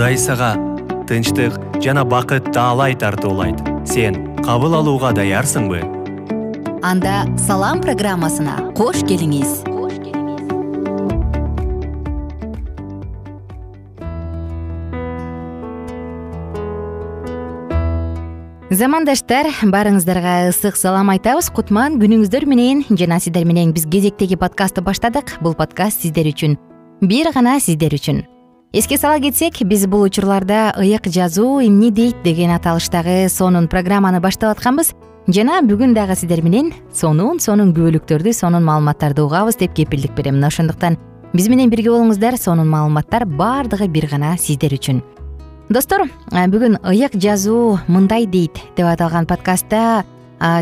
кудай сага тынчтык жана бакыт таалай тартуулайт. Сен кабыл алууга даярсыңбы? Анда салам программасына кош келиңиз. Замандаштар баарыңыздарга ысык салам айтабыз. Кутман күнүңүздөр менен жана сиздер менен биз кезектеги подкастты баштадык. Бул подкаст сиздер үчүн. Бир гана сиздер үчүн эске сала кетсек биз бул учурларда ыйык жазуу эмне дейт деген аталыштагы сонун программаны баштап атканбыз. Жана бүгүн дагы сиздер менен сонун сонун күбөлүктөрдү сонун маалыматтарды угабыз деп кепилдик берем. Мына ошондуктан биз менен бирге болуңуздар сонун маалыматтар баардыгы бир гана сиздер үчүн. Достор бүгүн ыйык жазуу мындай дейт деп аталган подкастта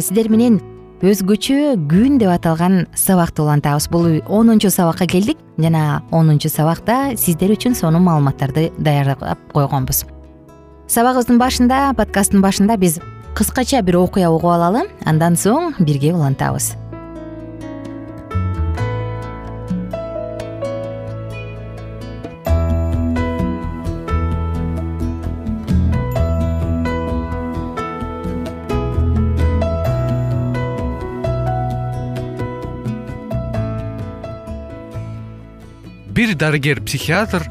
сиздер менен өзгөчө күн деп аталган сабакты улантабыз. Бул онунчу сабакка келдик жана онунчу сабакта сиздер үчүн сонун маалыматтарды даярдап койгонбуз. Сабагыбыздын башында подкасттын башында биз кыскача бир окуя угуп алалы андан соң бирге улантабыз бир дарыгер психиатр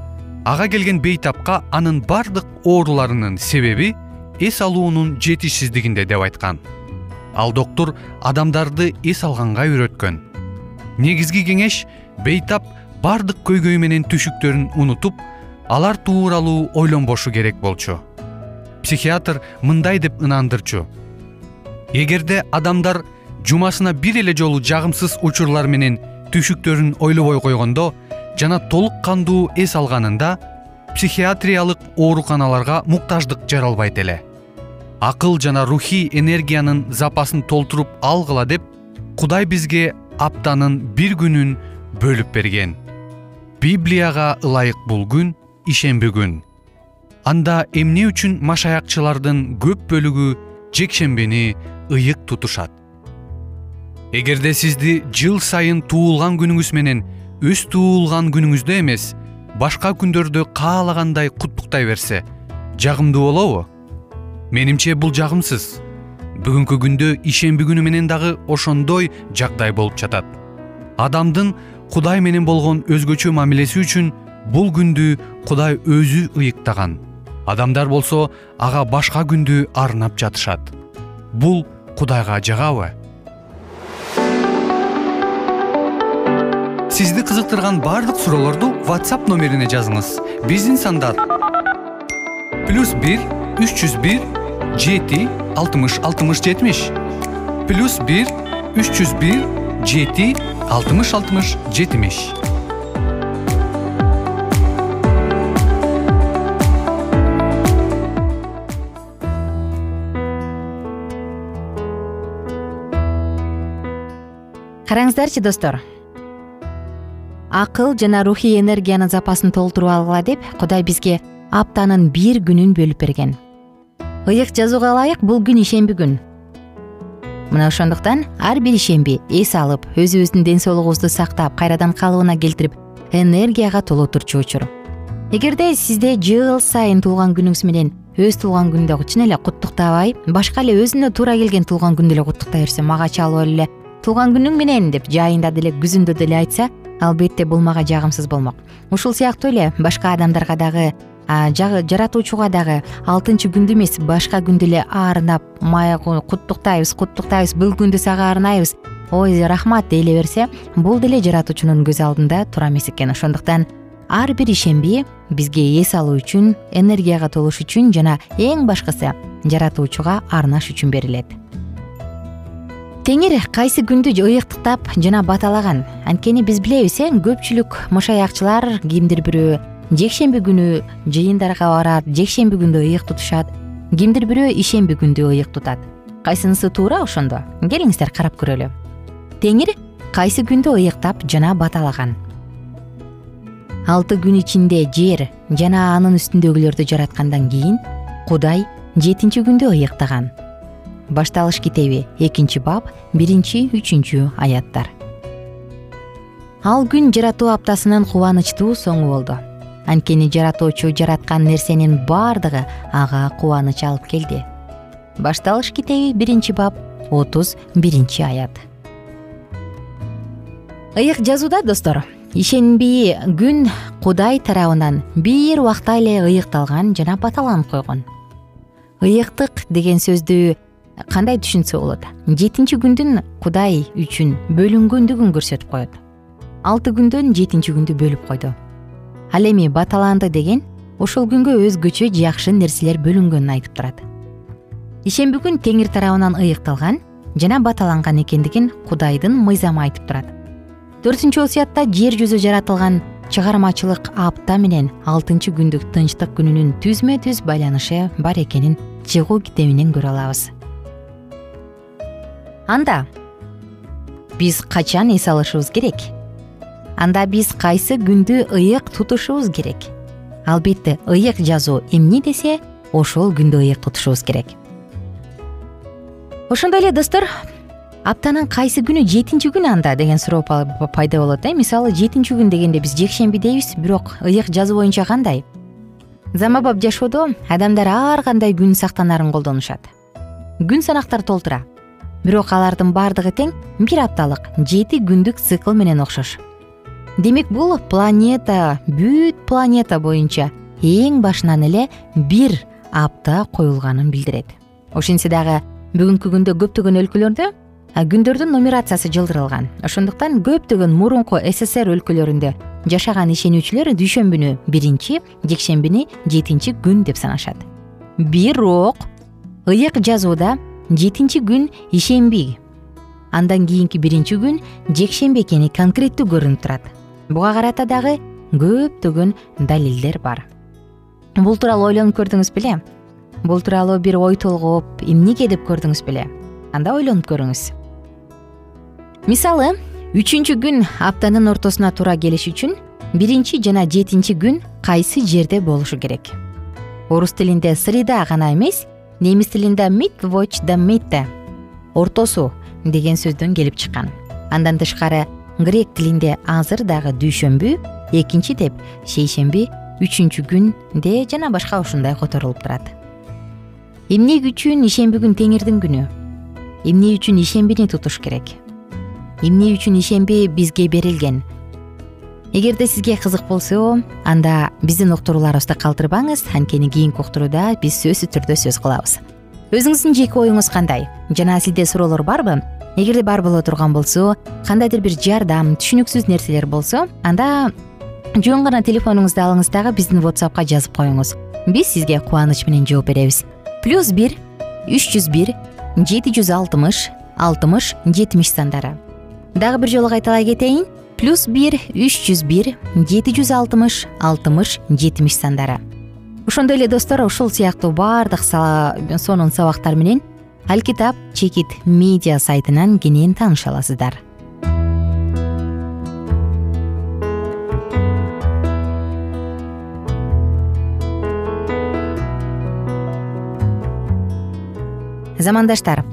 ага келген бейтапка анын бардык ооруларынын себеби эс алуунун жетишсиздигинде деп айткан. Ал доктур адамдарды эс алганга үйрөткөн. Негизги кеңеш бейтап бардык көйгөй менен түшүктөрүн унутуп алар тууралуу ойлонбошу керек болчу. Психиатр мындай деп ынандырчу. Эгерде адамдар жумасына бир эле жолу жагымсыз учурлар менен түшүктөрүн ойлобой койгондо жана толук кандуу эс алганында психиатриялык ооруканаларга муктаждык жаралбайт эле. Акыл жана рухий энергиянын запасын толтуруп алгыла деп кудай бизге аптанын бир күнүн бөлүп берген. Библияга ылайык бул күн ишемби күн. Анда эмне үчүн машаякчылардын көп бөлүгү жекшембини ыйык тутушат? Эгерде сизди жыл сайын туулган күнүңүз менен өз туулган күнүңүздө эмес башка күндөрдө каалагандай куттуктай берсе жагымдуу болобу? Менимче бул жагымсыз. Бүгүнкү күндө ишемби күнү менен дагы ошондой жагдай болуп жатат. Адамдын кудай менен болгон өзгөчө мамилеси үчүн бул күндү кудай өзү ыйыктаган. Адамдар болсо ага башка күндү арнап жатышат. Бул кудайга жагабы сизди кызыктырган баардык суроолорду whatsapp номерине жазыңыз. Биздин сандар плюс бир үч жүз бир жети алтымыш алтымыш жетимиш. Плюс бир үч жүз бир жети алтымыш алтымыш жетимиш. Караңыздарчы достор акыл жана рухий энергиянын запасын толтуруп алгыла деп кудай бизге аптанын бир күнүн бөлүп берген. Ыйык жазууга ылайык бул күн ишемби күн. Мына ошондуктан ар бир ишемби эс алып өзүбүздүн ден соолугубузду сактап кайрадан калыбына келтирип энергияга толо турчу учур. Эгерде сизде жыл сайын туулган күнүңүз менен өз туулган күндү чын эле куттуктабай башка эле өзүнө туура келген туулган күндү эле куттуктай берсе мага чалып алып эле туулган күнүң менен деп жайында деле күзүндө деле айтса албетте бул мага жагымсыз болмок. Ушул сыяктуу эле башка адамдарга дагы жаратуучуга дагы алтынчы күндү эмес башка күндү эле арнап куттуктайбыз куттуктайбыз бул күндү сага арнайбыз ой рахмат дей эле берсе бул деле жаратуучунун көз алдында туура эмес экен. Ошондуктан ар бир ишемби бизге эс алуу үчүн энергияга толуш үчүн жана эң башкысы жаратуучуга арнаш үчүн берилет теңир кайсы күндү ыйыктыктап жана баталаган? Анткени биз билебиз э көпчүлүк мышаякчылар кимдир бирөө жекшемби күнү жыйындарга барат жекшемби күндү ыйык тутушат кимдир бирөө ишемби күндү ыйык тутат. Кайсынысы туура ошондо? Келиңиздер карап көрөлү. Теңир кайсы күндү ыйыктап жана баталаган? Алты күн ичинде жер жана анын үстүндөгүлөрдү жараткандан кийин кудай жетинчи күндү ыйыктаган башталыш китеби экинчи бап биринчи үчүнчү аяттар. Ал күн жаратуу аптасынын кубанычтуу соңу болду. Анткени жаратуучу жараткан нерсенин баардыгы ага кубаныч алып келди. Башталыш китеби биринчи бап отуз биринчи аят. Ыйык жазууда достор ишенби күн кудай тарабынан бир убакта эле ыйыкталган жана баталанып койгон. Ыйыктык деген сөздү кандай түшүнсө болот? Жетинчи күндүн кудай үчүн бөлүнгөндүгүн көрсөтүп коет. Алты күндөн жетинчи күндү бөлүп койду. Ал эми баталанды деген ошол күнгө өзгөчө жакшы нерселер бөлүнгөнүн айтып турат. Ишемби күн теңир тарабынан ыйыкталган жана баталанган экендигин кудайдын мыйзамы айтып турат. Төртүнчү осуятта жер жүзү жаратылган чыгармачылык апта менен алтынчы күндүк тынчтык күнүнүн түзмө түз байланышы бар экенин чыгуу китебинен көрө алабыз анда биз качан эс алышыбыз керек? Анда биз кайсы күндү ыйык тутушубуз керек? Албетте ыйык жазуу эмне десе ошол күндү ыйык тутушубуз керек. Ошондой эле достор аптанын кайсы күнү жетинчи күн анда деген суроо пайда болот э. Мисалы жетинчи күн дегенде биз жекшемби дейбиз бирок ыйык жазуу боюнча кандай? Заманбап жашоодо адамдар ар кандай күн сактанаарын колдонушат. Күн санактар толтура бирок алардын баардыгы тең бир апталык жети күндүк цикл менен окшош. Демек бул планета бүт планета боюнча эң башынан эле бир апта коюлганын билдирет. Ошентсе дагы бүгүнкү күндө көптөгөн өлкөлөрдө күндөрдүн нумерациясы жылдырылган. Ошондуктан көптөгөн мурунку ссср өлкөлөрүндө жашаган ишенүүчүлөр дүйшөмбүнү биринчи жекшембини жетинчи күн деп санашат. Бирок ыйык жазууда жетинчи күн ишемби андан кийинки биринчи күн жекшемби экени конкреттүү көрүнүп турат. Буга карата дагы көптөгөн далилдер бар. Бул тууралуу ойлонуп көрдүңүз беле? Бул тууралуу бир ой толгоп эмнеге деп көрдүңүз беле? Анда ойлонуп көрүңүз. Мисалы үчүнчү күн аптанын ортосуна туура келиш үчүн биринчи жана жетинчи күн кайсы жерде болушу керек? Орус тилинде среда гана эмес немис тилинде митвоч да митте ортосу деген сөздөн келип чыккан. Андан тышкары грек тилинде азыр дагы дүйшөмбү экинчи деп шейшемби үчүнчү күнде жана башка ушундай которулуп турат. Эмне үчүн ишемби күн теңирдин күнү? Эмне үчүн ишембини тутуш керек? Эмне үчүн ишемби бизге берилген эгерде сизге кызык болсо анда биздин уктурууларыбызды калтырбаңыз. Анткени кийинки уктурууда биз сөзсүз түрдө сөз кылабыз. Өзүңүздүн жеке оюңуз кандай? Жана сизде суроолор барбы? Эгерде бар боло турган болсо кандайдыр бир жардам түшүнүксүз нерселер болсо анда жөн гана телефонуңузду алыңыз дагы биздин whatsappка жазып коюңуз. Биз сизге кубаныч менен жооп беребиз. Плюс бир үч жүз бир жети жүз алтымыш алтымыш жетимиш сандары. Дагы бир жолу кайталай кетейин плюс бир үч жүз бир жети жүз алтымыш алтымыш жетимиш сандары. Ошондой эле достор ушул сыяктуу баардык сонун сабактар менен алкитап чекит медиа сайтынан кенен тааныша аласыздар замандаштар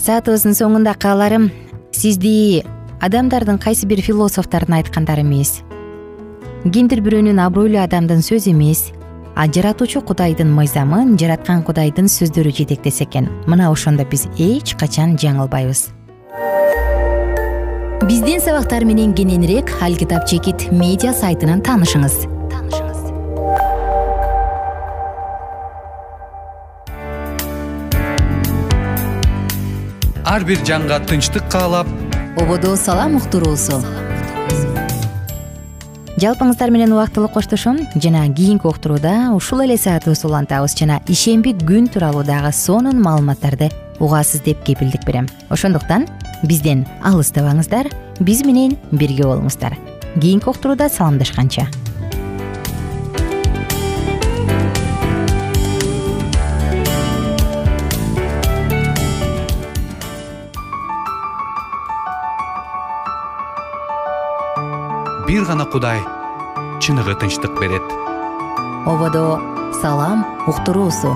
саатыбыздын соңунда кааларым сизди адамдардын кайсы бир философтордун айткандары эмес. Кимдир бирөөнүн абройлуу адамдын сөзү эмес. А жаратуучу кудайдын мыйзамын жараткан кудайдын сөздөрү жетектесе экен. Мына ошондо биз эч качан жаңылбайбыз. Биздин сабактар менен кененирээк алкитап чекит медиа сайтынан таанышыңыз ар бир жанга тынчтык каалап ободо салам уктуруусу жалпыңыздар менен убактылуу коштошом жана кийинки уктурууда ушул эле саатыбызды улантабыз жана ишемби күн тууралуу дагы сонун маалыматтарды угасыз деп кепилдик берем. Ошондуктан бизден алыстабаңыздар биз менен бирге болуңуздар. Кийинки уктурууда саламдашканча бир гана кудай чыныгы тынчтык берет. Ободо салам уктуруусу